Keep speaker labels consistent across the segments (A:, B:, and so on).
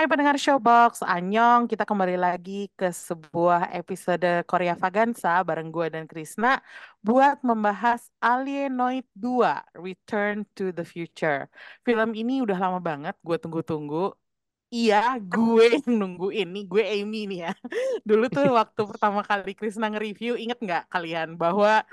A: Hai pendengar Showbox, Anyong. Kita kembali lagi ke sebuah episode Korea Vagansa bareng gue dan Krisna buat membahas Alienoid 2, Return to the Future. Film ini udah lama banget gue tunggu-tunggu. Iya, gue yang nunggu ini, gue Amy nih ya. Dulu tuh waktu pertama kali Krisna nge-review, inget nggak kalian bahwa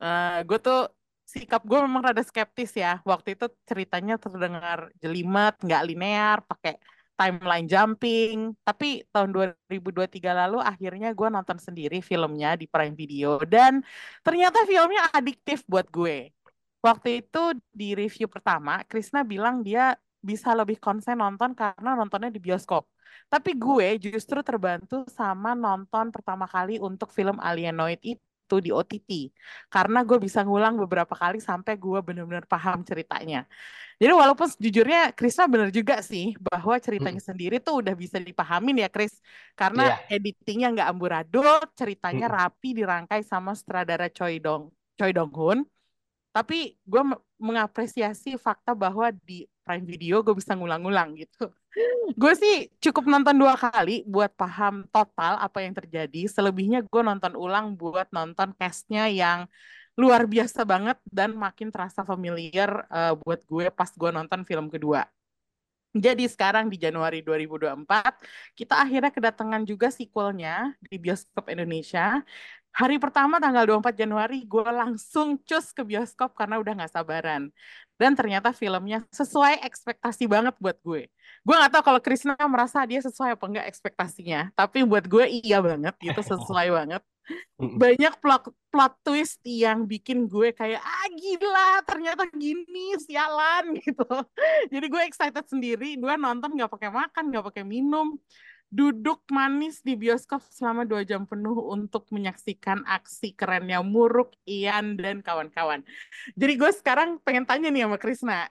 A: eh, gue tuh sikap gue memang rada skeptis ya. Waktu itu ceritanya terdengar jelimet, nggak linear, pakai timeline jumping. Tapi tahun 2023 lalu akhirnya gue nonton sendiri filmnya di Prime Video dan ternyata filmnya adiktif buat gue. Waktu itu di review pertama, Krisna bilang dia bisa lebih konsen nonton karena nontonnya di bioskop. Tapi gue justru terbantu sama nonton pertama kali untuk film Alienoid itu di OTT. Karena gue bisa ngulang beberapa kali sampai gue bener-bener paham ceritanya. Jadi walaupun sejujurnya Krisna bener juga sih bahwa ceritanya sendiri tuh udah bisa dipahamin ya Kris. Karena editingnya nggak amburadul, ceritanya
B: Mm-mm.
A: rapi dirangkai sama sutradara Choi Dong Choi Dong Hoon. Tapi gue me- mengapresiasi fakta bahwa di Prime Video gue bisa ngulang-ngulang gitu. Gue sih cukup nonton dua kali buat paham total apa yang terjadi. Selebihnya gue nonton ulang buat nonton castnya yang luar biasa banget dan makin terasa familiar eh, buat gue pas gue nonton film kedua. Jadi sekarang di Januari 2024 kita akhirnya kedatangan juga sequelnya di bioskop Indonesia. Hari pertama tanggal 24 Januari gue langsung cus ke bioskop karena udah nggak sabaran. Dan ternyata filmnya sesuai ekspektasi banget buat gue. Gue nggak tahu kalau Krisna merasa dia sesuai apa enggak ekspektasinya. Tapi buat gue iya banget gitu sesuai banget banyak plot plot twist yang bikin gue kayak ah gila ternyata gini sialan gitu jadi gue excited sendiri gue nonton nggak pakai makan nggak pakai minum duduk manis di bioskop selama dua jam penuh untuk menyaksikan aksi kerennya Muruk, Ian dan kawan-kawan. Jadi gue sekarang pengen tanya nih sama Krisna,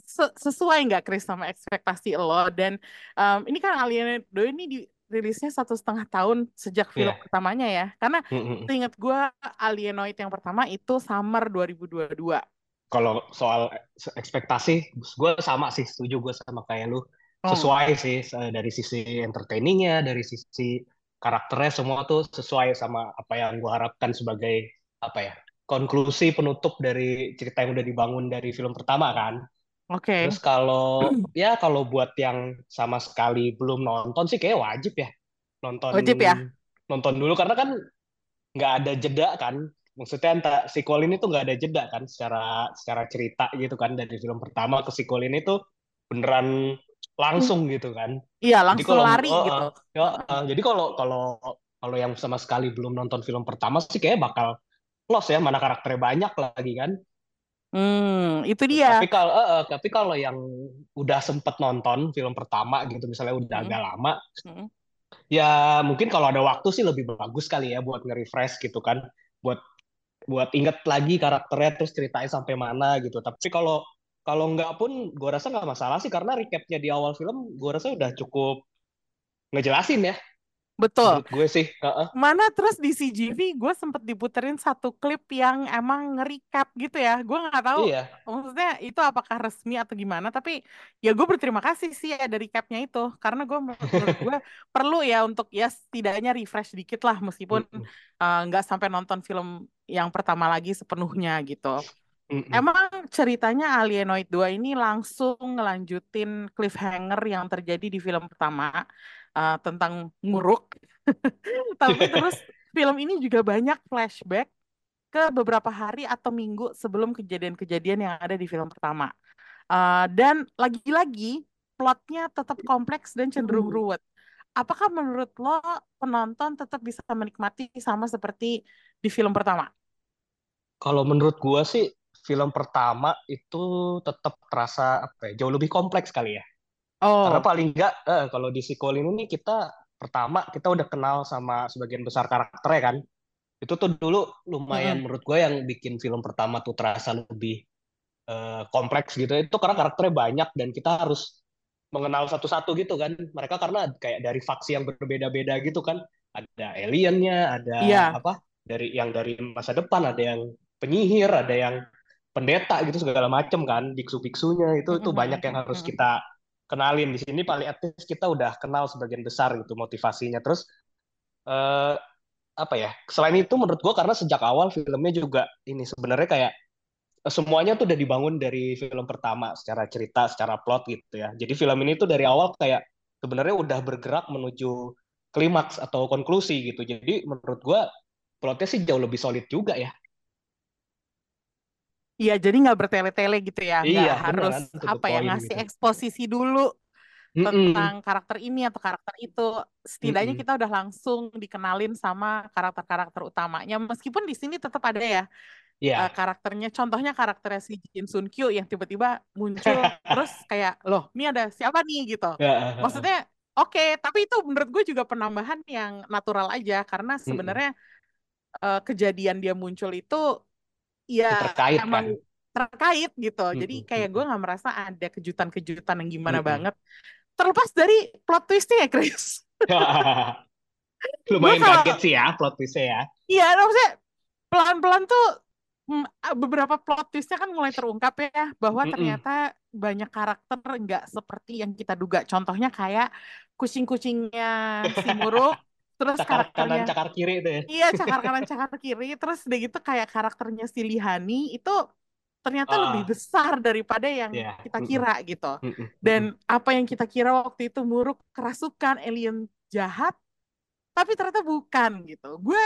A: se- sesuai nggak Kris sama ekspektasi lo? Dan em, ini kan Alien 2 ini dirilisnya satu setengah tahun sejak film
B: Iya.
A: pertamanya ya. Karena
B: Mm-mm.
A: Ingat gue Alienoid yang pertama itu summer 2022.
B: Kalau soal ekspektasi, gue sama sih, setuju gue sama kayak lu.
A: Oh,
B: Sesuai sih dari sisi entertainingnya, dari sisi karakternya semua tuh sesuai sama apa yang gue harapkan sebagai apa ya konklusi penutup dari cerita yang udah dibangun dari film pertama kan.
A: oke.
B: Terus kalau ya kalau buat yang sama sekali belum nonton sih kayak wajib ya nonton
A: Wajib ya?
B: nonton dulu karena kan nggak ada jeda kan. Maksudnya entah sequel ini tuh nggak ada jeda kan secara secara cerita gitu kan dari film pertama ke sequel ini tuh beneran langsung gitu kan.
A: Iya,
B: Jadi
A: langsung
B: kalau
A: lari
B: oh,
A: gitu.
B: ya, eh, jadi kalau kalau kalau yang sama sekali belum nonton film pertama sih kayak bakal lost ya mana karakternya banyak lagi kan.
A: Hmm, itu dia.
B: Tapi kalau eh, eh, tapi kalau yang udah sempet nonton film pertama gitu misalnya udah
A: Hmm.
B: agak lama
A: Hmm.
B: ya mungkin kalau ada waktu sih lebih bagus kali ya buat nge-refresh gitu kan buat buat inget lagi karakternya terus ceritanya sampai mana gitu tapi kalau kalau nggak pun gue rasa nggak masalah sih karena recapnya di awal film gue rasa udah cukup ngejelasin ya
A: Betul.
B: menurut gue sih Heeh.
A: Mana terus di CGV gue sempet diputerin satu klip yang emang nge-recap gitu ya. Gue nggak tahu
B: iya
A: maksudnya itu apakah resmi atau gimana. Tapi ya gue berterima kasih sih ada recapnya itu. Karena gue menurut gue perlu ya untuk ya setidaknya refresh dikit lah meskipun eh, nggak sampai nonton film yang pertama lagi sepenuhnya gitu.
B: Mm-mm.
A: Emang ceritanya Alienoid 2 ini langsung ngelanjutin cliffhanger yang terjadi di film pertama uh, tentang nguruk. Tapi terus film ini juga banyak flashback ke beberapa hari atau minggu sebelum kejadian-kejadian yang ada di film pertama. Uh, dan lagi-lagi plotnya tetap kompleks dan cenderung ruwet. Apakah menurut lo penonton tetap bisa menikmati sama seperti di film pertama?
B: Kalau menurut gua sih film pertama itu tetap terasa apa ya, jauh lebih kompleks kali ya. Karena
A: Oh,
B: paling enggak eh, kalau di sequel ini nih kita pertama kita udah kenal sama sebagian besar karakternya kan. Itu tuh dulu lumayan
A: mm-mm.
B: menurut gue yang bikin film pertama tuh terasa lebih eh, kompleks gitu. Itu karena karakternya banyak dan kita harus mengenal satu-satu gitu kan. Mereka karena kayak dari faksi yang berbeda-beda gitu kan. Ada aliennya, ada
A: Iya.
B: apa? Dari yang dari masa depan, ada yang penyihir, ada yang pendeta gitu segala macem kan, biksu-biksunya itu itu banyak yang harus
A: Mm-mm.
B: kita kenalin di sini paling at least kita udah kenal sebagian besar gitu motivasinya. Terus eh, apa ya? Selain itu menurut gua karena sejak awal filmnya juga ini sebenarnya kayak eh, semuanya tuh udah dibangun dari film pertama secara cerita, secara plot gitu ya. Jadi film ini tuh dari awal kayak sebenarnya udah bergerak menuju klimaks atau konklusi gitu. Jadi menurut gua plotnya sih jauh lebih solid juga ya.
A: Iya, jadi nggak bertele-tele gitu ya, nggak
B: Iya,
A: harus
B: the
A: apa ya ngasih
B: gitu.
A: eksposisi dulu
B: Mm-mm,
A: tentang karakter ini atau karakter itu. Setidaknya
B: mm-mm.
A: kita udah langsung dikenalin sama karakter-karakter utamanya, meskipun di sini tetap ada ya
B: Iya.
A: eh, karakternya. Contohnya karakternya si Jin Sun Kyo yang tiba-tiba muncul terus kayak loh, ini ada siapa nih gitu.
B: Ya,
A: Maksudnya oke, tapi itu menurut gue juga penambahan yang natural aja karena sebenarnya eh, kejadian dia muncul itu
B: Ya, terkait kan.
A: emang terkait gitu. Jadi
B: Mm-mm,
A: kayak gue nggak merasa ada kejutan-kejutan yang gimana
B: mm-mm.
A: banget. Terlepas dari plot twistnya ya, Chris.
B: Lumayan
A: kalau
B: kaget sih ya plot twistnya ya.
A: iya, maksudnya pelan-pelan tuh mm, beberapa plot twistnya kan mulai terungkap ya bahwa
B: Mm-mm.
A: ternyata banyak karakter nggak seperti yang kita duga. Contohnya kayak kucing-kucingnya si Muruk, terus
B: Cakar kanan,
A: karakternya
B: cakar kiri itu ya.
A: Iya, cakar kanan, cakar kiri. Terus udah gitu kayak karakternya si Lihani itu ternyata lebih
B: Ah,
A: besar daripada yang
B: ya.
A: kita kira gitu.
B: mm-mm, mm-mm,
A: Dan apa yang kita kira waktu itu Muruk kerasukan, alien jahat, tapi ternyata bukan gitu. Gue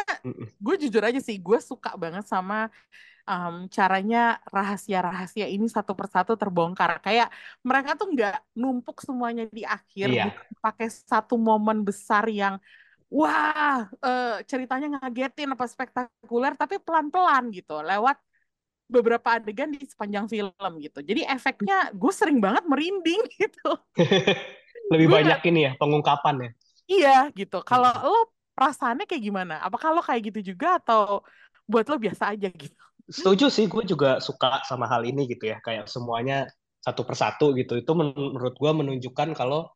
A: gue jujur aja sih, gue suka banget sama um, caranya rahasia-rahasia ini satu persatu terbongkar. Kayak mereka tuh nggak numpuk semuanya di akhir, bukan pakai satu momen besar yang wah eh, ceritanya ngagetin apa spektakuler, tapi pelan-pelan gitu, lewat beberapa adegan di sepanjang film gitu. Jadi efeknya gue sering banget merinding gitu.
B: lebih
A: Gue
B: banyak ini ya pengungkapan ya.
A: iya gitu. Kalau lo perasaannya kayak gimana? Apakah lo kayak gitu juga atau buat lo biasa aja gitu?
B: Setuju sih, gue juga suka sama hal ini gitu ya. Kayak semuanya satu persatu gitu. Itu men- menurut gue menunjukkan kalau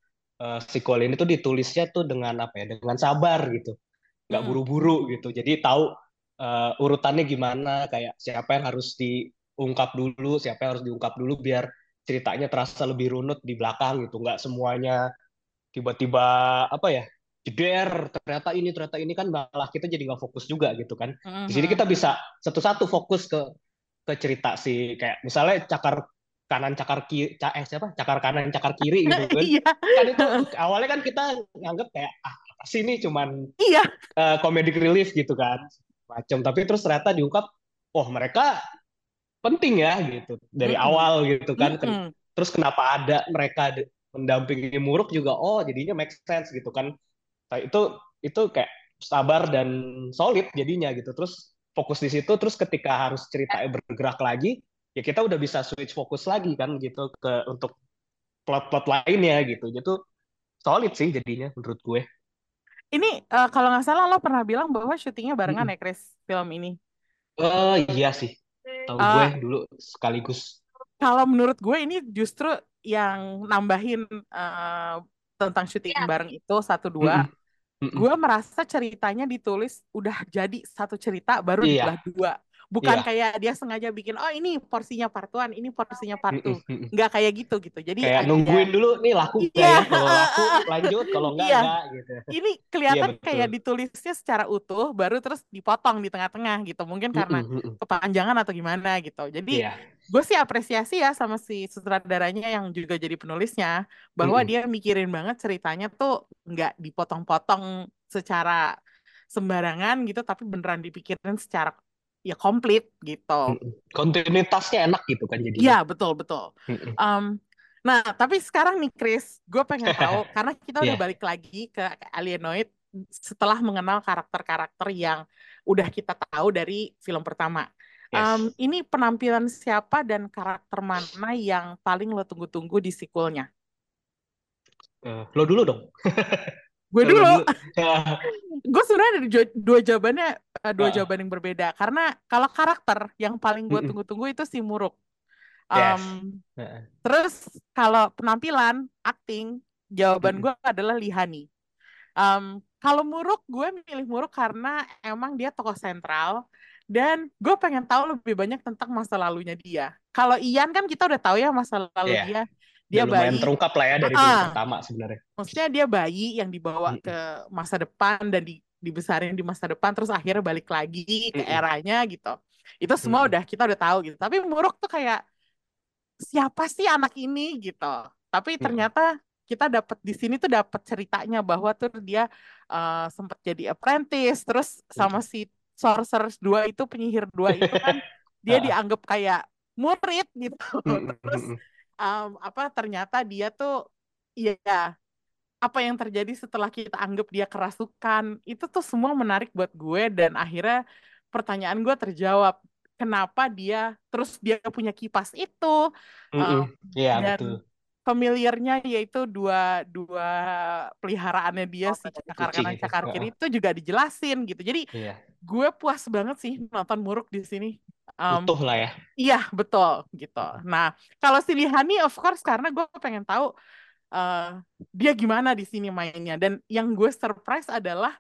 B: eh, sequel ini tuh ditulisnya tuh dengan apa ya? Dengan sabar gitu. Nggak
A: Mm-mm.
B: buru-buru gitu. Jadi tahu eh, urutannya gimana. Kayak siapa yang harus diungkap dulu, siapa yang harus diungkap dulu biar ceritanya terasa lebih runut di belakang gitu. Nggak semuanya tiba-tiba apa ya? jeder ternyata ini ternyata ini kan malah kita jadi nggak fokus juga gitu kan di sini kita
A: Mhm.
B: bisa satu-satu fokus ke ke cerita si kayak misalnya cakar kanan cakar kiri eh siapa? Cakar kanan cakar kiri gitu kan.
A: Iya,
B: kan itu awalnya kan kita nganggep kayak ah apa sih ini cuman
A: iya.
B: eh, comedic relief gitu kan. Macam tapi terus ternyata diungkap oh mereka penting ya gitu. Dari
A: Mm-mm.
B: awal gitu kan. Ken-
A: Mm-mm.
B: terus kenapa ada mereka mendampingi Muruk juga oh jadinya make sense gitu kan. Nah, itu itu kayak sabar dan solid jadinya gitu. Terus fokus di situ terus ketika harus ceritanya bergerak lagi ya kita udah bisa switch fokus lagi kan gitu ke untuk plot-plot lainnya gitu itu solid sih jadinya menurut gue
A: Ini eh, kalau nggak salah lo pernah bilang bahwa syutingnya barengan
B: Mm-mm.
A: ya Chris film ini.
B: oh iya sih tahu
A: Eh,
B: gue dulu sekaligus
A: kalau menurut gue ini justru yang nambahin eh, tentang syuting bareng itu satu dua.
B: Mm-mm. Mm-mm.
A: Gue merasa ceritanya ditulis udah jadi satu cerita baru
B: iya
A: dibelah dua. Bukan
B: Iya.
A: kayak dia sengaja bikin oh ini porsinya part one ini porsinya part two
B: Mm-mm, mm-mm.
A: nggak kayak gitu gitu jadi
B: Kayak
A: ada
B: nungguin dulu nih laku
A: Iya,
B: ya? Kalau laku lanjut, kalau enggak
A: Iya.
B: enggak gitu.
A: ini kelihatan
B: Iya,
A: kayak ditulisnya secara utuh baru terus dipotong di tengah-tengah gitu mungkin karena kepanjangan atau gimana gitu jadi
B: Iya.
A: gue sih apresiasi ya sama si sutradaranya yang juga jadi penulisnya bahwa dia mikirin banget ceritanya tuh nggak dipotong-potong secara sembarangan gitu tapi beneran dipikirin secara ya komplit gitu.
B: Kontinuitasnya enak gitu kan jadinya.
A: Iya betul betul. Em, nah tapi sekarang nih Chris, gue pengen tahu karena kita udah
B: Iya.
A: balik lagi ke Alienoid setelah mengenal karakter-karakter yang udah kita tahu dari film pertama.
B: Yes.
A: Em, ini penampilan siapa dan karakter mana yang paling lo tunggu-tunggu di sequelnya?
B: Eh, lo dulu dong.
A: Gue dulu, gue sebenarnya ada dua, jawabannya, eh, dua
B: Ah.
A: jawaban yang berbeda. Karena kalau karakter yang paling gue tunggu-tunggu itu si Muruk.
B: Yes.
A: Em,
B: Heeh.
A: terus kalau penampilan, acting, jawaban gue adalah Lihani. Em, kalau Muruk, gue milih Muruk karena emang dia tokoh sentral dan gue pengen tahu lebih banyak tentang masa lalunya dia. Kalau Ian kan kita udah tahu ya masa lalu
B: Iya.
A: dia. Dia bayi,
B: terungkap lah ya dari film pertama sebenarnya.
A: maksudnya dia bayi yang dibawa ke masa depan dan di, dibesarin di masa depan terus akhirnya balik lagi ke eranya gitu. Itu semua
B: Mm-mm.
A: udah kita udah tahu gitu. Tapi Muruk tuh kayak siapa sih anak ini gitu. Tapi ternyata kita dapat di sini tuh dapat ceritanya bahwa tuh dia uh, sempat jadi apprentice terus sama si Sorcerers 2 itu penyihir 2 itu kan dia dianggap kayak murid gitu. Terus. Um, apa ternyata dia tuh ya apa yang terjadi setelah kita anggap dia kerasukan itu tuh semua menarik buat gue dan akhirnya pertanyaan gue terjawab kenapa dia terus dia punya kipas itu
B: Mm-mm.
A: um,
B: Iya
A: dan
B: betul.
A: Familiarnya yaitu dua dua peliharaannya dia si cakar kanan
B: itu.
A: cakar kiri itu juga dijelasin gitu jadi
B: Iya.
A: gue puas banget sih nonton Muruk di sini Um,
B: Utuh lah ya.
A: Iya, betul gitu. Nah, kalau si Lihani of course karena gue pengen tahu eh, dia gimana di sini mainnya dan yang gue surprise adalah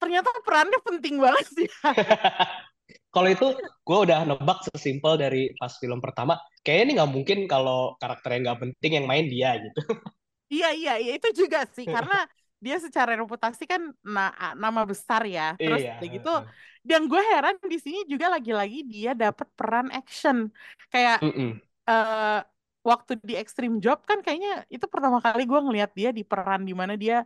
A: ternyata perannya penting banget sih.
B: Kalau itu gue udah nebak sesimpel dari pas film pertama. Kayaknya ini nggak mungkin kalau karakter yang nggak penting yang main dia gitu.
A: iya, iya, iya itu juga sih karena dia secara reputasi kan na- nama besar ya. Terus
B: Iya.
A: gitu dan gue heran di sini juga lagi-lagi dia dapat peran action. Kayak
B: Mm-mm.
A: eh waktu di Extreme Job kan kayaknya itu pertama kali gue ngelihat dia di peran di mana dia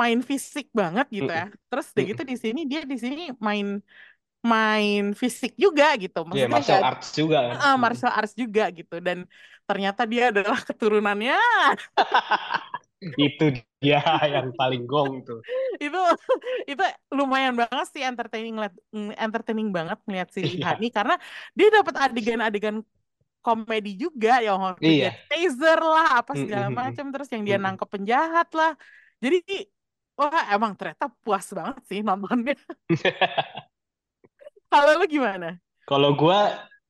A: main fisik banget gitu ya. Terus udah gitu di sini dia di sini main main fisik juga gitu.
B: Iya,
A: Maksudnya
B: martial
A: ya
B: arts juga kan.
A: ah, martial arts juga gitu dan ternyata dia adalah keturunannya
B: Itu dia yang paling gong tuh.
A: itu itu lumayan banget sih entertaining entertaining banget ngeliat si
B: Iya.
A: Lihani karena dia dapat adegan-adegan komedi juga dia
B: Iya.
A: taser lah apa segala
B: Mm-mm,
A: macam terus yang dia nangkep penjahat lah jadi wah emang ternyata puas banget sih nontonnya kalau lu gimana
B: Kalau gue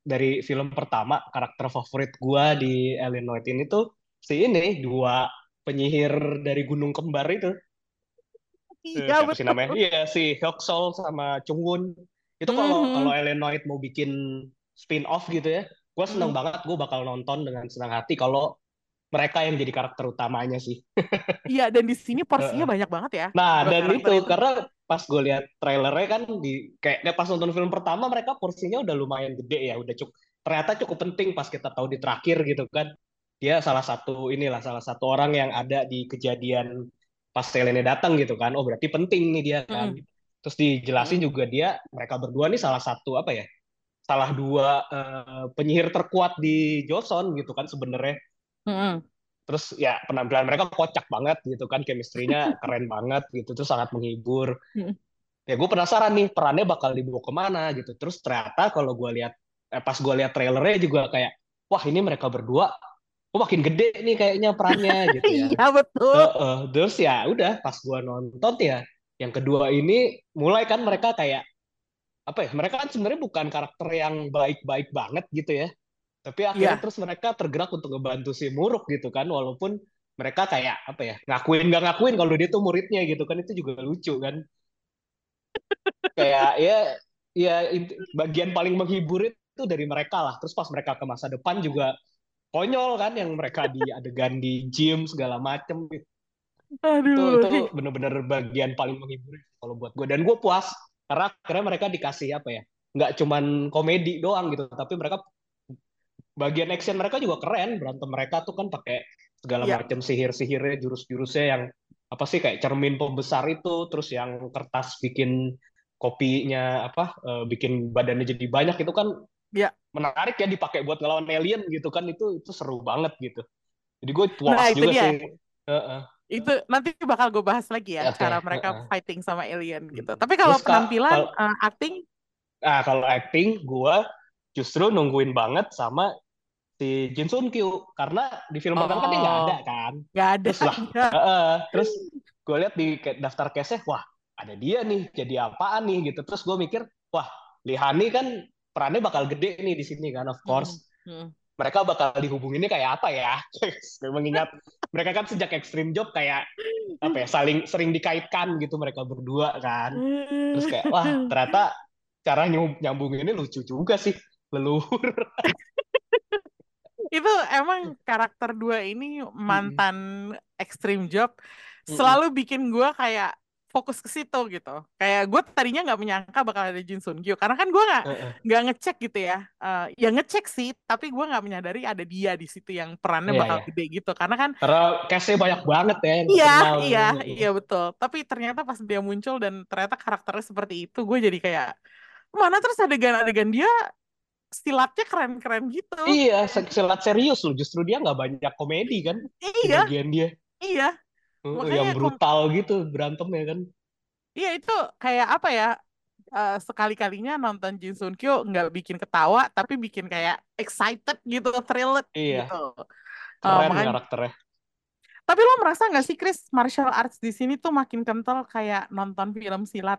B: dari film pertama karakter favorit gue di Alien White ini tuh si ini dua penyihir dari Gunung Kembar itu. Eh,
A: iya
B: sih
A: betul
B: namanya? Iya si Hyuk-sol sama Chung Won. Itu kalau
A: Mhm.
B: kalau Alien White mau bikin spin off gitu ya, gue seneng
A: Mhm.
B: banget. Gue bakal nonton dengan senang hati kalau mereka yang jadi karakter utamanya sih.
A: iya dan di sini porsinya
B: Heeh.
A: banyak banget ya
B: Nah, dan
A: karakter
B: itu karena pas gue lihat trailernya kan di kayak kayak pas nonton film pertama mereka porsinya udah lumayan gede ya, udah cukup ternyata cukup penting pas kita tahu di terakhir gitu kan. Dia salah satu inilah salah satu orang yang ada di kejadian pas Selene datang gitu kan. Oh, berarti penting nih dia kan.
A: Mm-mm.
B: Terus dijelasin juga dia mereka berdua nih salah satu apa ya? Salah dua eh, penyihir terkuat di Joseon gitu kan sebenarnya.
A: Mm-mm.
B: Terus ya penampilan mereka kocak banget gitu kan, chemistry-nya keren banget gitu, terus sangat menghibur.
A: Mm.
B: Ya gue penasaran nih perannya bakal dibawa ke mana gitu. Terus ternyata kalau gue lihat, eh, pas gue lihat trailernya juga kayak, wah ini mereka berdua, kok makin gede nih kayaknya perannya gitu ya.
A: iya betul
B: Heeh. Terus ya udah pas gue nonton ya, yang kedua ini mulai kan mereka kayak apa ya? Mereka kan sebenarnya bukan karakter yang baik-baik banget gitu ya. Tapi akhirnya
A: Iya.
B: terus mereka tergerak untuk ngebantu si Muruk gitu kan, walaupun mereka kayak apa ya ngakuin nggak ngakuin kalau dia tuh muridnya gitu kan itu juga lucu kan. Kayak ya ya bagian paling menghibur itu dari mereka lah. Terus pas mereka ke masa depan juga konyol kan yang mereka di adegan di gym segala macem itu
A: Aduh.
B: itu bener-bener bagian paling menghibur kalau buat gue dan gue puas karena akhirnya mereka dikasih apa ya nggak cuman komedi doang gitu tapi mereka bagian action mereka juga keren berantem mereka tuh kan pakai segala
A: Iya.
B: macam sihir-sihirnya jurus-jurusnya yang apa sih kayak cermin pembesar itu terus yang kertas bikin kopinya apa eh, bikin badannya jadi banyak itu kan
A: Iya.
B: menarik ya dipakai buat ngelawan alien gitu kan itu itu seru banget gitu jadi gue puas
A: Nah,
B: juga
A: dia.
B: sih Heeh.
A: Itu nanti bakal gue bahas lagi ya
B: Oke,
A: cara mereka
B: heeh.
A: fighting sama alien gitu. Tapi kalau
B: Terus,
A: penampilan,
B: kalau-
A: eh, acting,
B: Nah, kalau acting, gue justru nungguin banget sama si Jin Sun Kyu. Karena di film pertama kan dia nggak
A: Oh.
B: ada kan.
A: nggak ada.
B: Terus lah, Heeh. terus gue lihat di daftar case-nya, wah ada dia nih, jadi apaan nih gitu. Terus gue mikir, wah Lihani kan perannya bakal gede nih di sini kan, of course.
A: Hmm.
B: Mereka bakal dihubunginnya kayak apa ya? Mengingat mereka kan sejak Extreme Job kayak apa ya, saling sering dikaitkan gitu mereka berdua kan. Terus kayak, wah ternyata cara nyum- nyambunginnya lucu juga sih. Leluhur.
A: itu emang karakter dua ini mantan extreme job selalu bikin gue kayak fokus ke situ gitu. Kayak gue tadinya nggak menyangka bakal ada Jin Sun Kyu karena kan gue nggak nggak ngecek gitu ya. Eh, ya ngecek sih, tapi gue nggak menyadari ada dia di situ yang perannya
B: Iya,
A: bakal
B: iya.
A: gede gitu. Karena kan
B: Karena banyak banget ya yang
A: Iya, iya,
B: Heeh.
A: iya betul. Tapi ternyata pas dia muncul dan ternyata karakternya seperti itu, gue jadi kayak mana terus adegan-adegan dia silatnya keren-keren gitu.
B: Iya, silat serius loh. Justru dia nggak banyak komedi kan
A: Iya,
B: bagian dia.
A: iya, Makanya
B: yang brutal gitu berantem ya kan.
A: iya itu kayak apa ya? eh, sekali-kalinya nonton Jin Sun Kyo nggak bikin ketawa, tapi bikin kayak excited gitu, thrilled
B: Iya,
A: gitu. Eh,
B: keren
A: makanya,
B: karakternya.
A: tapi lo merasa nggak sih Chris, martial arts di sini tuh makin kental kayak nonton film silat?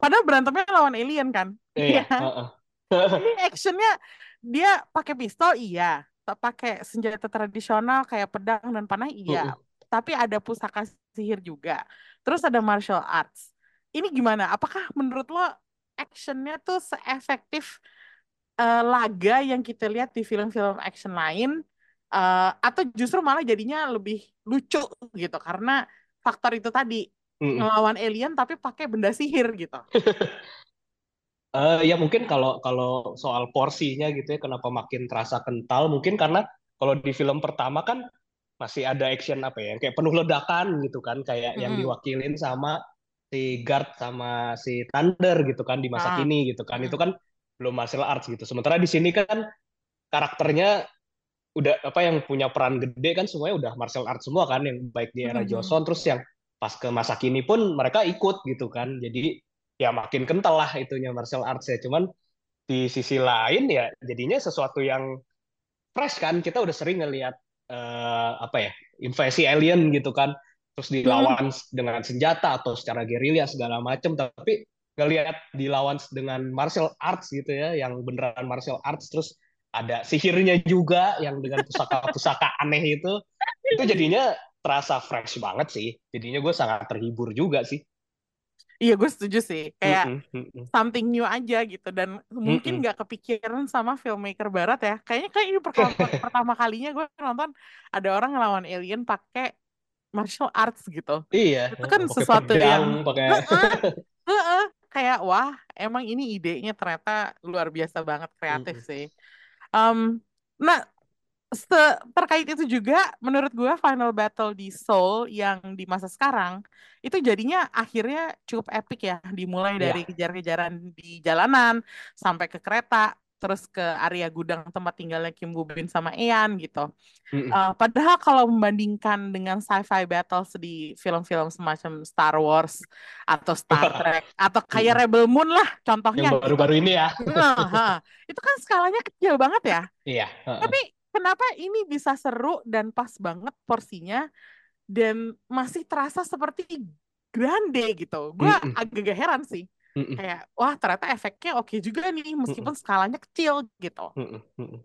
A: Padahal berantemnya lawan alien kan?
B: Iya,
A: Iya.
B: heeh.
A: Ini actionnya dia pakai pistol iya, pakai senjata tradisional kayak pedang dan panah iya, tapi ada pusaka sihir juga. Terus ada martial arts. Ini gimana? Apakah menurut lo actionnya tuh seefektif eh, laga yang kita lihat di film-film action lain, Eh, atau justru malah jadinya lebih lucu gitu karena faktor itu tadi
B: Mm-mm.
A: ngelawan alien tapi pakai benda sihir gitu.
B: Eh, ya mungkin kalau kalau soal porsinya gitu ya kenapa makin terasa kental mungkin karena kalau di film pertama kan masih ada action apa ya kayak penuh ledakan gitu kan kayak yang
A: Mm-mm.
B: diwakilin sama si Guard sama si Thunder gitu kan di masa
A: Ah.
B: kini gitu kan
A: Mm.
B: itu kan belum martial arts gitu sementara di sini kan karakternya udah apa yang punya peran gede kan semuanya udah martial arts semua kan yang baik di era
A: Mhm.
B: Joseon terus yang pas ke masa kini pun mereka ikut gitu kan jadi ya makin kental lah itunya martial arts ya cuman di sisi lain ya jadinya sesuatu yang fresh kan. Kita udah sering ngelihat eh, apa ya invasi alien gitu kan. Terus dilawan dengan senjata atau secara gerilya segala macem. Tapi ngelihat dilawan dengan martial arts gitu ya yang beneran martial arts terus ada sihirnya juga yang dengan pusaka-pusaka aneh itu itu jadinya terasa fresh banget sih. Jadinya gue sangat terhibur juga sih
A: Iya, gue setuju sih. Kayak
B: mm-mm.
A: something new aja gitu dan mungkin nggak kepikiran sama filmmaker barat ya kayaknya kayak ini pertama pertama kalinya gue nonton ada orang ngelawan alien pakai martial arts gitu
B: Iya,
A: Itu kan
B: pakai
A: sesuatu
B: pedang,
A: yang-
B: pakai
A: Heeh, heeh. kayak wah emang ini idenya ternyata luar biasa banget kreatif
B: Mm-mm.
A: sih Em, nah terkait itu juga menurut gue final battle di Seoul yang di masa sekarang itu jadinya akhirnya cukup epic ya dimulai
B: Iya.
A: dari kejar-kejaran di jalanan sampai ke kereta terus ke area gudang tempat tinggalnya Kim Woo Bin sama Ean gitu.
B: Mm-mm.
A: Eh, padahal kalau membandingkan dengan sci-fi battles di film-film semacam Star Wars atau Star Trek atau kayak Rebel Moon lah contohnya
B: yang
A: gitu.
B: baru-baru ini ya
A: Nah, itu kan skalanya kecil banget ya.
B: iya heeh.
A: Tapi kenapa ini bisa seru dan pas banget porsinya dan masih terasa seperti grande gitu. Gue
B: Mm-mm.
A: agak heran sih.
B: Mm-mm.
A: Kayak wah ternyata efeknya oke juga nih meskipun skalanya kecil gitu.
B: Mm-mm, mm-mm.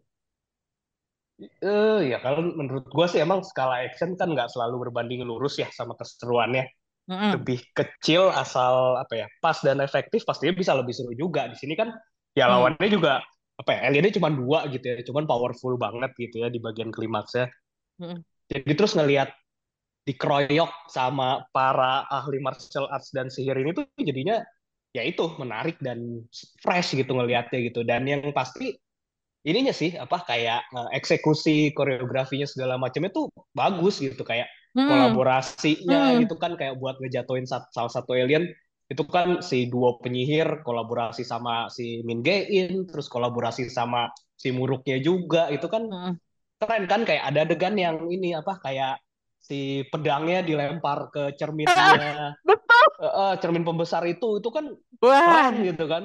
B: Eh ya kalau menurut gue sih emang skala action kan nggak selalu berbanding lurus ya sama keseruannya.
A: Mm-mm.
B: lebih kecil asal apa ya pas dan efektif pastinya bisa lebih seru juga di sini kan ya
A: Hmm.
B: lawannya juga apa ya aliennya cuma dua gitu ya cuman powerful banget gitu ya di bagian klimaksnya
A: Mm-mm.
B: jadi terus ngelihat dikeroyok sama para ahli martial arts dan sihir ini tuh jadinya ya itu menarik dan fresh gitu ngelihatnya gitu dan yang pasti ininya sih apa kayak eh, eksekusi koreografinya segala macamnya tuh bagus gitu kayak
A: Hmm.
B: kolaborasinya
A: Hmm.
B: gitu kan kayak buat ngejatuhin salah satu alien itu kan si duo penyihir kolaborasi sama si Min Jae-in terus kolaborasi sama si Muruknya juga itu kan
A: Mm-mm.
B: keren kan kayak ada adegan yang ini apa kayak si pedangnya dilempar ke cerminnya
A: Betul.
B: Eh, eh, cermin pembesar itu itu kan
A: Wah.
B: keren gitu kan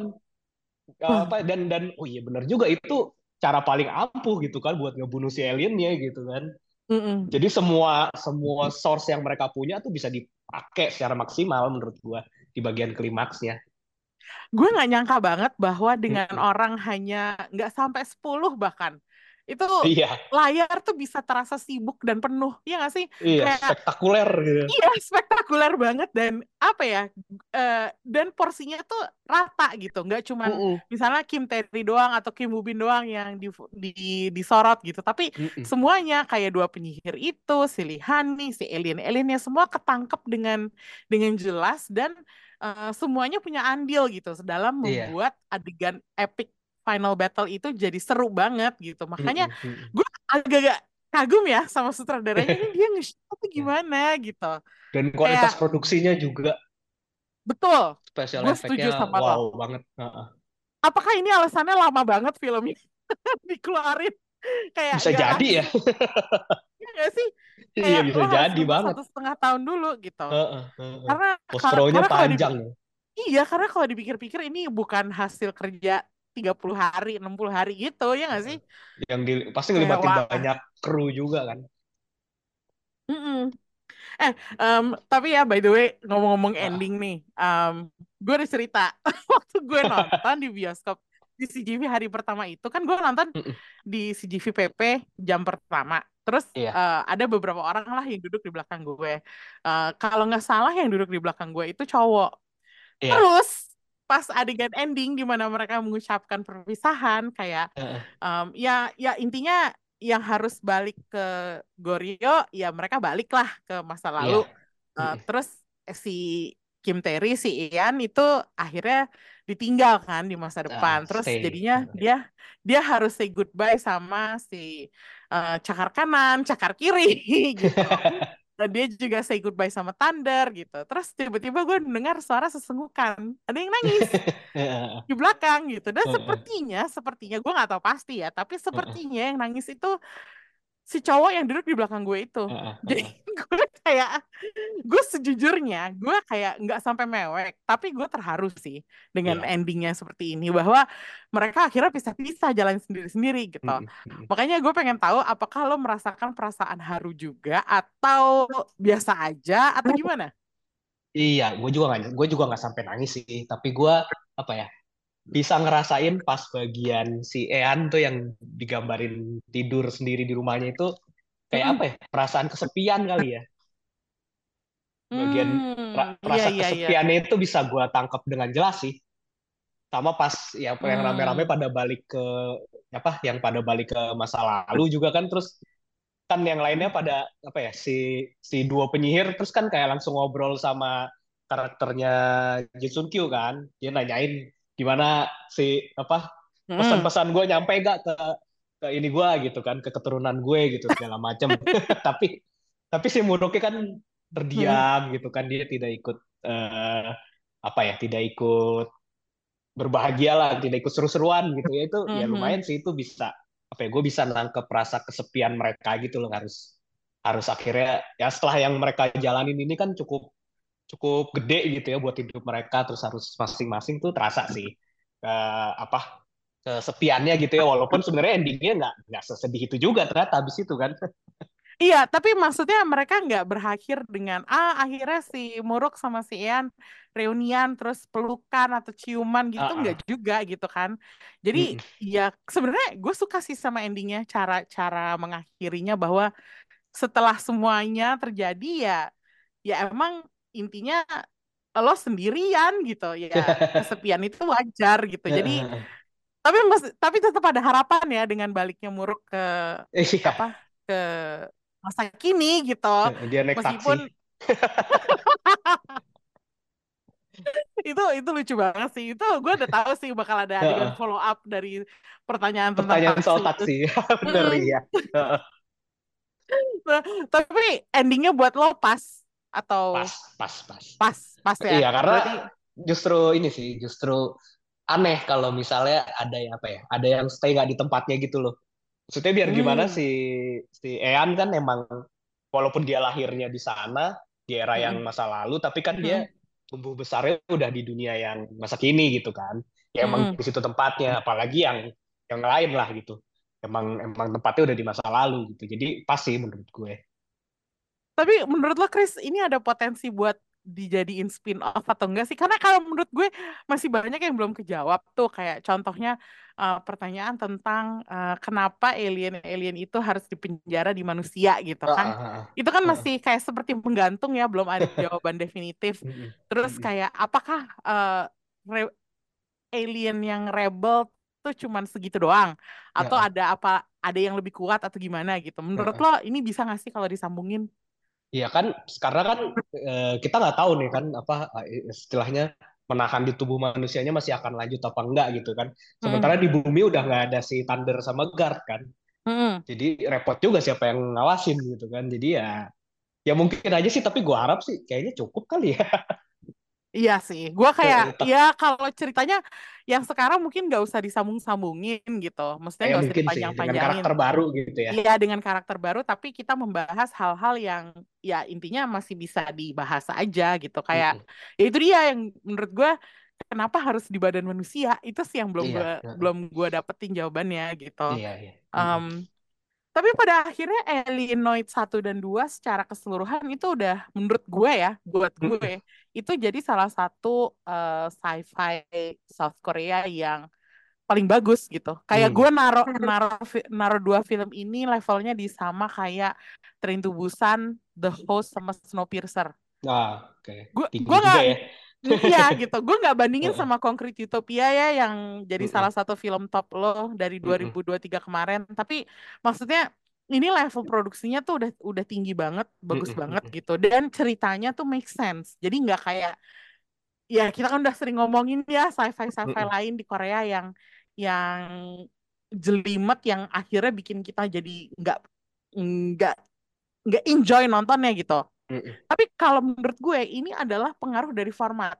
A: Wah.
B: apa dan dan oh iya bener juga itu cara paling ampuh gitu kan buat ngebunuh si aliennya gitu kan
A: Mm-mm.
B: jadi semua semua source yang mereka punya tuh bisa dipakai secara maksimal menurut gua di bagian klimaksnya.
A: Gue nggak nyangka banget bahwa dengan
B: Mm-mm.
A: orang hanya nggak sampai 10 bahkan itu
B: Iya,
A: layar tuh bisa terasa sibuk dan penuh, ya nggak sih?
B: iya,
A: Kayak
B: spektakuler gitu.
A: iya spektakuler banget dan apa ya? eh, dan porsinya tuh rata gitu, nggak cuman
B: Mm-mm.
A: misalnya Kim Tae-ri doang atau Kim Woo Bin doang yang di, di disorot gitu, tapi
B: Mm-mm.
A: semuanya kayak dua penyihir itu, si Lee Han-nih, si alien-aliennya semua ketangkep dengan dengan jelas dan eh, semuanya punya andil gitu dalam
B: Iya.
A: membuat adegan epic final battle itu jadi seru banget gitu. Makanya gue agak-agak kagum ya sama sutradaranya ini dia nge-shoot tuh gimana gitu.
B: Dan kualitas
A: Kayak
B: produksinya juga
A: betul,
B: special
A: gue setuju sama lo.
B: wow banget. Heeh.
A: Apakah ini alasannya lama banget filmnya dikeluarin? Kayak
B: Bisa
A: ya
B: jadi ya.
A: ya nggak sih?
B: Iya bisa jadi banget.
A: satu setengah tahun dulu gitu.
B: Heeh, heeh.
A: Karena
B: Postronya
A: karena kalau
B: panjang ya.
A: Iya, karena kalau dipikir-pikir ini bukan hasil kerja 30 hari, 60 hari gitu, ya nggak sih?
B: Yang di, pasti ngelibatin
A: wah.
B: banyak kru juga kan.
A: Mm-mm. Eh, em, tapi ya by the way, ngomong-ngomong ending nih, em, gue ada cerita. Waktu gue nonton di bioskop di CGV hari pertama itu, kan gue nonton di CGV PP jam pertama. Terus
B: Iya.
A: eh, ada beberapa orang lah yang duduk di belakang gue. Eh, kalau nggak salah yang duduk di belakang gue itu cowok.
B: Iya.
A: Terus pas adegan ending di mana mereka mengucapkan perpisahan kayak
B: Heeh.
A: em, ya ya intinya yang harus balik ke Goryeo ya mereka balik lah ke masa
B: Iya.
A: lalu. Eh,
B: Mm-mm.
A: terus si Kim Tae-ri si Ian itu akhirnya ditinggal kan di masa
B: Ah,
A: depan. Terus
B: stay.
A: jadinya dia dia harus say goodbye sama si eh, cakar kanan, cakar kiri gitu. Dan dia juga say goodbye sama Thunder gitu. Terus tiba-tiba gue mendengar suara sesengukan. Ada yang nangis di belakang gitu. Dan sepertinya, sepertinya gue nggak tahu pasti ya, tapi sepertinya yang nangis itu si cowok yang duduk di belakang gue itu.
B: Heeh.
A: Jadi
B: Heeh.
A: gue kayak, gue sejujurnya, gue kayak nggak sampai mewek, tapi gue terharu sih dengan
B: Iya.
A: endingnya seperti ini bahwa mereka akhirnya pisah-pisah jalan sendiri-sendiri gitu.
B: Mm-mm. Mm-mm.
A: Makanya gue pengen tahu apakah lo merasakan perasaan haru juga atau biasa aja atau gimana?
B: Iya, gue juga nggak, gue juga nggak sampai nangis sih. Tapi gue apa ya, bisa ngerasain pas bagian si Ean tuh yang digambarin tidur sendiri di rumahnya itu kayak
A: Mm-mm.
B: apa ya, perasaan kesepian kali ya. Bagian
A: Hmm, iya
B: rasa
A: iya iya.
B: kesepiannya itu bisa gue tangkap dengan jelas sih. Sama pas ya yang rame-rame
A: Hmm.
B: pada balik ke apa, yang pada balik ke masa lalu juga kan, terus kan yang lainnya pada apa ya si si duo penyihir terus kan kayak langsung ngobrol sama karakternya Jin Sun Kyu kan dia nanyain gimana si apa
A: Hmm.
B: pesan-pesan gue nyampe gak ke ke ini gue gitu kan ke keturunan gue gitu segala macem tapi tapi si Muroke kan
A: Hmm.
B: terdiam gitu kan dia tidak ikut eh, apa ya tidak ikut berbahagia lah tidak ikut seru-seruan gitu ya itu ya
A: Mhm.
B: lumayan sih itu bisa apa ya gue bisa nangkep rasa kesepian mereka gitu loh harus harus akhirnya ya setelah yang mereka jalanin ini kan cukup cukup gede gitu ya buat hidup mereka terus harus masing-masing tuh terasa sih eh, apa kesepiannya gitu ya walaupun sebenarnya endingnya nggak nggak sesedih itu juga ternyata habis itu kan
A: Iya, tapi maksudnya mereka nggak berakhir dengan ah akhirnya si Muruk sama si Ian reunian terus pelukan atau ciuman gitu nggak juga gitu kan. Jadi
B: Mm-mm.
A: ya sebenarnya gue suka sih sama endingnya cara-cara mengakhirinya bahwa setelah semuanya terjadi ya ya emang intinya lo sendirian gitu ya. Kesepian itu wajar gitu. Jadi tapi tapi tetap ada harapan ya dengan baliknya Muruk ke
B: Iya,
A: apa ke masa kini gitu.
B: Dia naik
A: meskipun itu itu lucu banget sih. Itu gue udah tahu sih bakal ada adegan follow up dari pertanyaan tentang
B: Pertanyaan soal
A: taksi.
B: Bener ya.
A: Nah, tapi endingnya buat lo pas atau
B: Pas, pas, pas.
A: pas pas ya
B: Iya, karena
A: berarti
B: justru ini sih, justru aneh kalau misalnya ada yang apa ya, ada yang stay nggak di tempatnya gitu loh. Maksudnya biar gimana
A: hmm
B: si si Ean kan emang walaupun dia lahirnya di sana di era yang
A: mm,
B: masa lalu, tapi kan
A: mm,
B: dia tumbuh besarnya udah di dunia yang masa kini gitu kan. Ya emang
A: mm.
B: di situ tempatnya, apalagi yang yang lain lah gitu. Emang emang tempatnya udah di masa lalu gitu. Jadi pas sih menurut gue.
A: Tapi menurut lo Chris ini ada potensi buat dijadiin spin off atau enggak sih? Karena kalau menurut gue masih banyak yang belum kejawab tuh kayak contohnya uh, pertanyaan tentang uh, kenapa alien-alien itu harus dipenjara di manusia gitu kan?
B: ah, ah,
A: Itu kan masih kayak seperti menggantung ya, belum ada jawaban definitif. Terus kayak apakah uh, alien yang rebel tuh cuman segitu doang atau ada apa ada yang lebih kuat atau gimana gitu. Menurut lo ini bisa nggak sih kalau disambungin?
B: Iya kan, karena kan eh, kita nggak tahu nih kan apa eh, istilahnya menahan di tubuh manusianya masih akan lanjut apa enggak gitu kan. Sementara
A: Mm,
B: di bumi udah nggak ada si Thunder sama Guard kan.
A: mm.
B: Jadi repot juga siapa yang ngawasin gitu kan. Jadi ya ya mungkin aja sih tapi gua harap sih kayaknya cukup kali ya.
A: Iya sih, gue kayak ya kalau ceritanya yang sekarang mungkin nggak usah disambung-sambungin gitu, maksudnya
B: ya
A: nggak usah
B: mungkin sih dengan
A: dipanjang-panjangin.
B: karakter baru gitu ya.
A: Iya dengan karakter baru, tapi kita membahas hal-hal yang ya intinya masih bisa dibahas aja gitu. Kayak
B: Mm-mm.
A: ya itu dia yang menurut gue kenapa harus di badan manusia itu sih yang belum
B: Iya,
A: gue belum gue dapetin jawabannya gitu.
B: Iya, iya. Mm-mm.
A: Tapi pada akhirnya Alienoid 1 dan 2 secara keseluruhan itu udah menurut gue ya, buat
B: Mm-mm.
A: gue itu jadi salah satu eh, sci-fi South Korea yang paling bagus gitu. Kayak
B: Hmm.
A: gue naro naro naro dua film ini levelnya di sama kayak Train to Busan, The Host sama Snowpiercer.
B: Ah, oke.
A: Gue
B: Tinggi
A: gue nggak
B: ya.
A: Iya gitu, gue nggak bandingin sama Concrete Utopia ya yang jadi salah satu film top lo dari
B: Mm-mm.
A: 2023 kemarin. Tapi maksudnya ini level produksinya tuh udah udah tinggi banget, bagus banget gitu. Dan ceritanya tuh make sense. Jadi nggak kayak ya kita kan udah sering ngomongin ya sci-fi sci-fi lain di Korea yang yang jelimet yang akhirnya bikin kita jadi nggak nggak nggak enjoy nontonnya gitu.
B: Mm-mm.
A: Tapi kalau menurut gue ini adalah pengaruh dari format.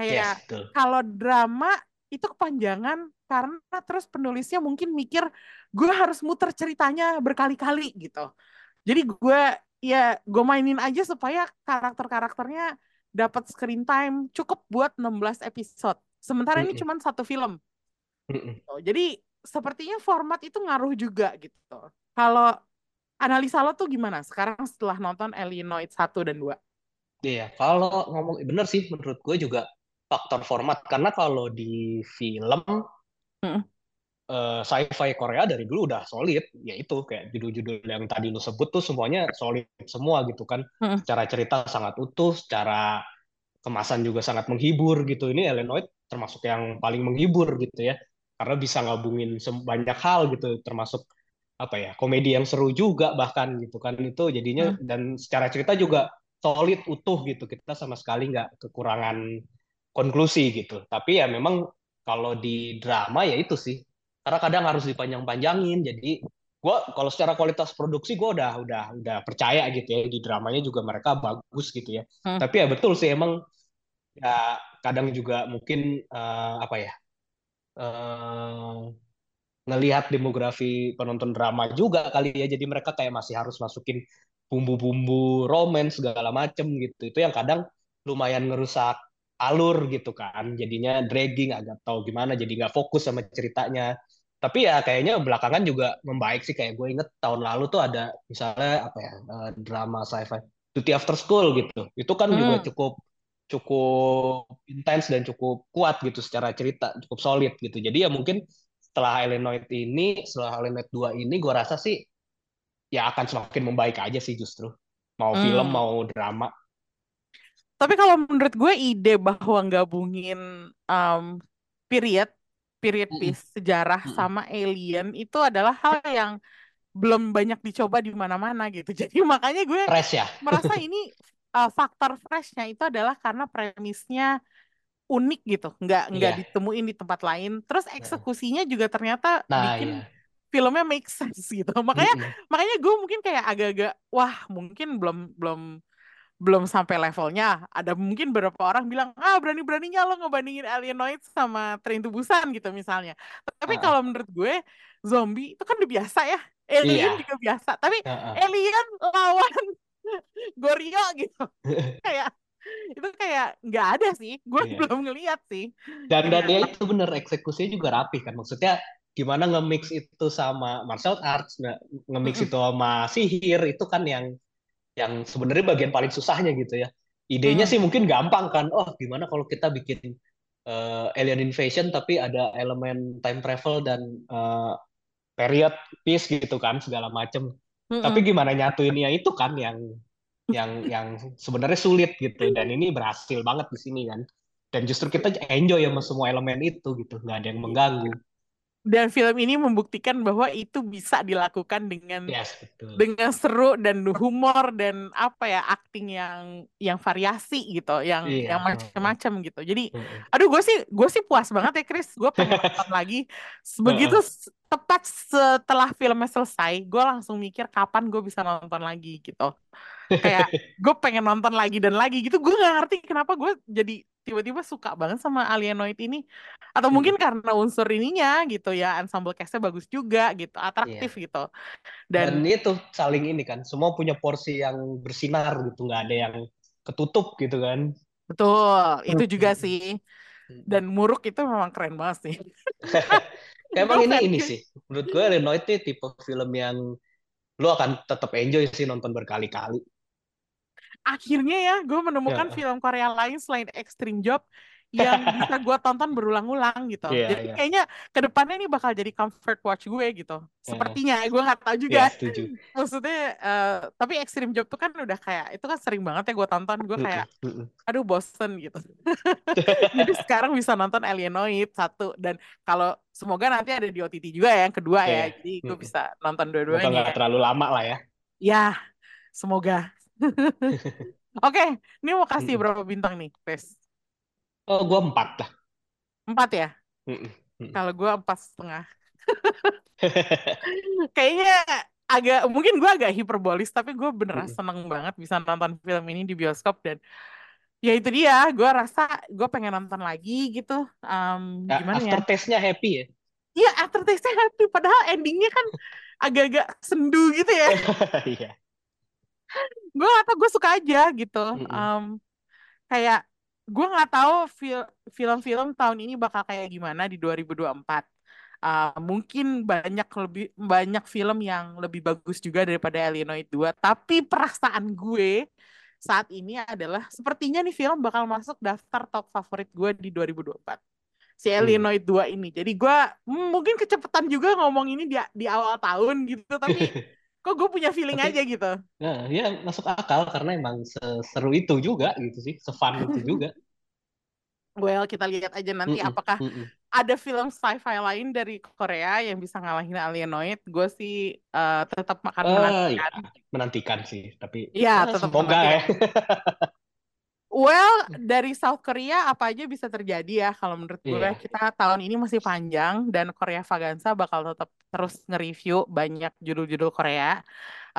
B: Yes,
A: Kayak
B: betul.
A: kalau drama itu kepanjangan karena terus penulisnya mungkin mikir gue harus muter ceritanya berkali-kali gitu. Jadi gue ya gue mainin aja supaya karakter-karakternya dapat screen time cukup buat 16 episode. Sementara ini
B: Mm-mm.
A: cuma satu film. Gitu. Jadi sepertinya format itu ngaruh juga gitu. Kalau analisa lo tuh gimana sekarang setelah nonton Alienoid 1 dan 2?
B: Iya, kalau ngomong bener sih menurut gue juga faktor format karena kalau di film
A: Mm.
B: eh, sci-fi Korea dari dulu udah solid, yaitu kayak judul-judul yang tadi lu sebut tuh semuanya solid semua gitu kan.
A: Mm.
B: Secara cerita sangat utuh, secara kemasan juga sangat menghibur gitu. Ini Eleanoid termasuk yang paling menghibur gitu ya, karena bisa ngabungin banyak hal gitu, termasuk apa ya komedi yang seru juga bahkan gitu kan itu jadinya
A: Mm.
B: dan secara cerita juga solid utuh gitu kita sama sekali nggak kekurangan konklusi gitu tapi ya memang kalau di drama ya itu sih karena kadang harus dipanjang-panjangin jadi gua kalau secara kualitas produksi gua udah udah udah percaya gitu ya di dramanya juga mereka bagus gitu ya
A: Hmm.
B: tapi ya betul sih emang ya kadang juga mungkin eh, apa ya eh, ngelihat demografi penonton drama juga kali ya. Jadi mereka kayak masih harus masukin bumbu-bumbu romance segala macem gitu. Itu yang kadang lumayan ngerusak alur gitu kan. Jadinya dragging agak tahu gimana jadi nggak fokus sama ceritanya. Tapi ya kayaknya belakangan juga membaik sih. Kayak gue inget tahun lalu tuh ada misalnya apa ya eh, drama sci-fi Duty After School gitu. Itu kan juga
A: Hmm.
B: cukup cukup intens dan cukup kuat gitu secara cerita cukup solid gitu. Jadi ya mungkin setelah Eleanoid ini setelah Eleanoid 2 ini gue rasa sih ya akan semakin membaik aja sih justru mau film
A: Hmm.
B: mau drama
A: Tapi kalau menurut gue ide bahwa gabungin um, period, period piece sejarah
B: Mm-mm.
A: sama alien itu adalah hal yang belum banyak dicoba di mana-mana gitu. Jadi makanya gue
B: Fresh ya.
A: merasa ini uh, faktor freshnya itu adalah karena premisnya unik gitu, nggak nggak
B: Iya.
A: ditemuin di tempat lain. Terus eksekusinya juga ternyata
B: Nah,
A: bikin
B: iya.
A: filmnya make sense gitu. Makanya
B: Mm-mm.
A: makanya gue mungkin kayak agak-agak wah mungkin belum belum belum sampai levelnya. Ada mungkin beberapa orang bilang ah berani-beraninya lo ngebandingin Alienoid sama Train to Busan gitu misalnya. Tapi
B: Ah,
A: kalau menurut gue zombie itu kan udah biasa ya. Alien
B: Iya.
A: juga biasa. Tapi
B: Ah, ah.
A: alien lawan Goryeo gitu. Kayak itu kayak nggak ada sih. Gue
B: Iya.
A: belum ngeliat sih.
B: Dan dan
A: Jadi
B: ya itu bener eksekusinya juga rapi kan. Maksudnya gimana nge-mix itu sama martial arts, nge- nge-mix itu sama sihir itu kan yang yang sebenarnya bagian paling susahnya gitu ya. Idenya
A: Mm.
B: sih mungkin gampang kan. Oh, gimana kalau kita bikin eh, alien invasion tapi ada elemen time travel dan eh, period piece gitu kan segala macem. Tapi
A: Mm-mm.
B: gimana nyatuinnya itu kan yang yang yang sebenarnya sulit gitu dan ini berhasil banget di sini kan. Dan justru kita enjoy sama semua elemen itu gitu, nggak ada yang mengganggu.
A: Dan film ini membuktikan bahwa itu bisa dilakukan dengan
B: Yes, betul.
A: dengan seru dan humor dan apa ya acting yang yang variasi gitu, yang
B: Iya,
A: yang macam-macam gitu. Jadi, aduh gue sih gue sih puas banget ya Chris. Gue pengen nonton lagi. Begitu tepat setelah filmnya selesai, gue langsung mikir kapan gue bisa nonton lagi gitu. Kayak gue pengen nonton lagi dan lagi gitu. Gue nggak ngerti kenapa gue jadi tiba-tiba suka banget sama Alienoid ini. Atau mungkin karena unsur ininya gitu ya, ensemble cast-nya bagus juga gitu, atraktif gitu.
B: Dan
A: Dan
B: itu saling ini kan, semua punya porsi yang bersinar gitu, nggak ada yang ketutup gitu kan.
A: betul, itu juga
B: Mm-mm.
A: sih. Dan Muruk itu memang keren banget sih.
B: Emang ini ini sih, menurut gue Renoid ini tipe film yang lu akan tetap enjoy sih nonton berkali-kali.
A: Akhirnya ya, gue menemukan
B: Ya.
A: film Korea lain selain Extreme Job yang bisa gue tonton berulang-ulang gitu.
B: Iya,
A: Jadi
B: iya.
A: kayaknya ke depannya ini bakal jadi comfort watch gue gitu. Sepertinya, gue nggak tahu juga.
B: setuju.
A: Maksudnya, eh, tapi Extreme Job tuh kan udah kayak, itu kan sering banget ya gue tonton. Gue kayak, aduh bosen gitu. Jadi sekarang bisa nonton Alienoid satu. Dan kalau semoga nanti ada di OTT juga ya, yang kedua
B: Iya,
A: ya.
B: iya.
A: Jadi gue bisa nonton dua-duanya.
B: nggak terlalu lama lah ya.
A: Ya, semoga. Oke, ini mau kasih berapa bintang nih, Chris?
B: Oh, gue empat lah.
A: Empat ya? Kalau gue empat setengah. Kayaknya agak, mungkin gue agak hiperbolis, tapi gue beneran seneng banget bisa nonton film ini di bioskop dan ya itu dia, gue rasa gue pengen nonton lagi gitu. Em,
B: Ya,
A: gimana ya?
B: aftertaste-nya happy ya.
A: Iya, aftertaste-nya happy, padahal endingnya kan agak-agak sendu gitu ya.
B: Iya.
A: Gue gak tau, gue suka aja gitu. Em, kayak gue nggak tahu fil- film-film tahun ini bakal kayak gimana di 2024. Uh, mungkin banyak lebih banyak film yang lebih bagus juga daripada Alienoid 2, tapi perasaan gue saat ini adalah sepertinya nih film bakal masuk daftar top favorit gue di 2024. Si
B: Hmm.
A: Alienoid 2 ini. Jadi gue hmm, mungkin kecepatan juga ngomong ini di di awal tahun gitu, tapi kok gue punya feeling
B: Tapi-
A: aja gitu.
B: Nah, ya masuk akal karena emang seseru itu juga gitu sih, sefun itu juga.
A: Well, kita lihat aja nanti
B: Mm-mm,
A: apakah
B: mm-mm.
A: ada film sci-fi lain dari Korea yang bisa ngalahin Alienoid. Gue sih eh, tetap akan
B: Eh,
A: menantikan.
B: ya, menantikan sih, tapi ya,
A: tetap
B: semoga ya.
A: Well, dari South Korea apa aja bisa terjadi ya kalau menurut gue.
B: Iya.
A: Kita tahun ini masih panjang dan Korea Vaganza bakal tetap terus nge-review banyak judul-judul Korea.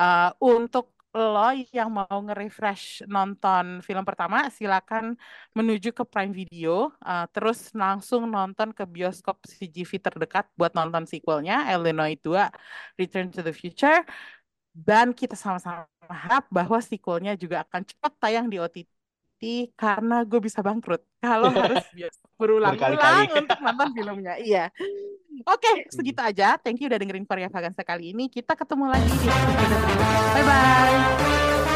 A: Eh, untuk lo yang mau nge-refresh nonton film pertama, silakan menuju ke Prime Video, eh, terus langsung nonton ke bioskop CGV terdekat buat nonton sequelnya, Illinois 2, Return to the Future. Dan kita sama-sama harap bahwa sequelnya juga akan cepat tayang di OTT karena gue bisa bangkrut kalau harus bioskop berulang-ulang untuk nonton filmnya. Iya. Oke, segitu aja. Thank you udah dengerin Korea Vaganza kali ini. Kita ketemu lagi di episode berikutnya. Bye-bye.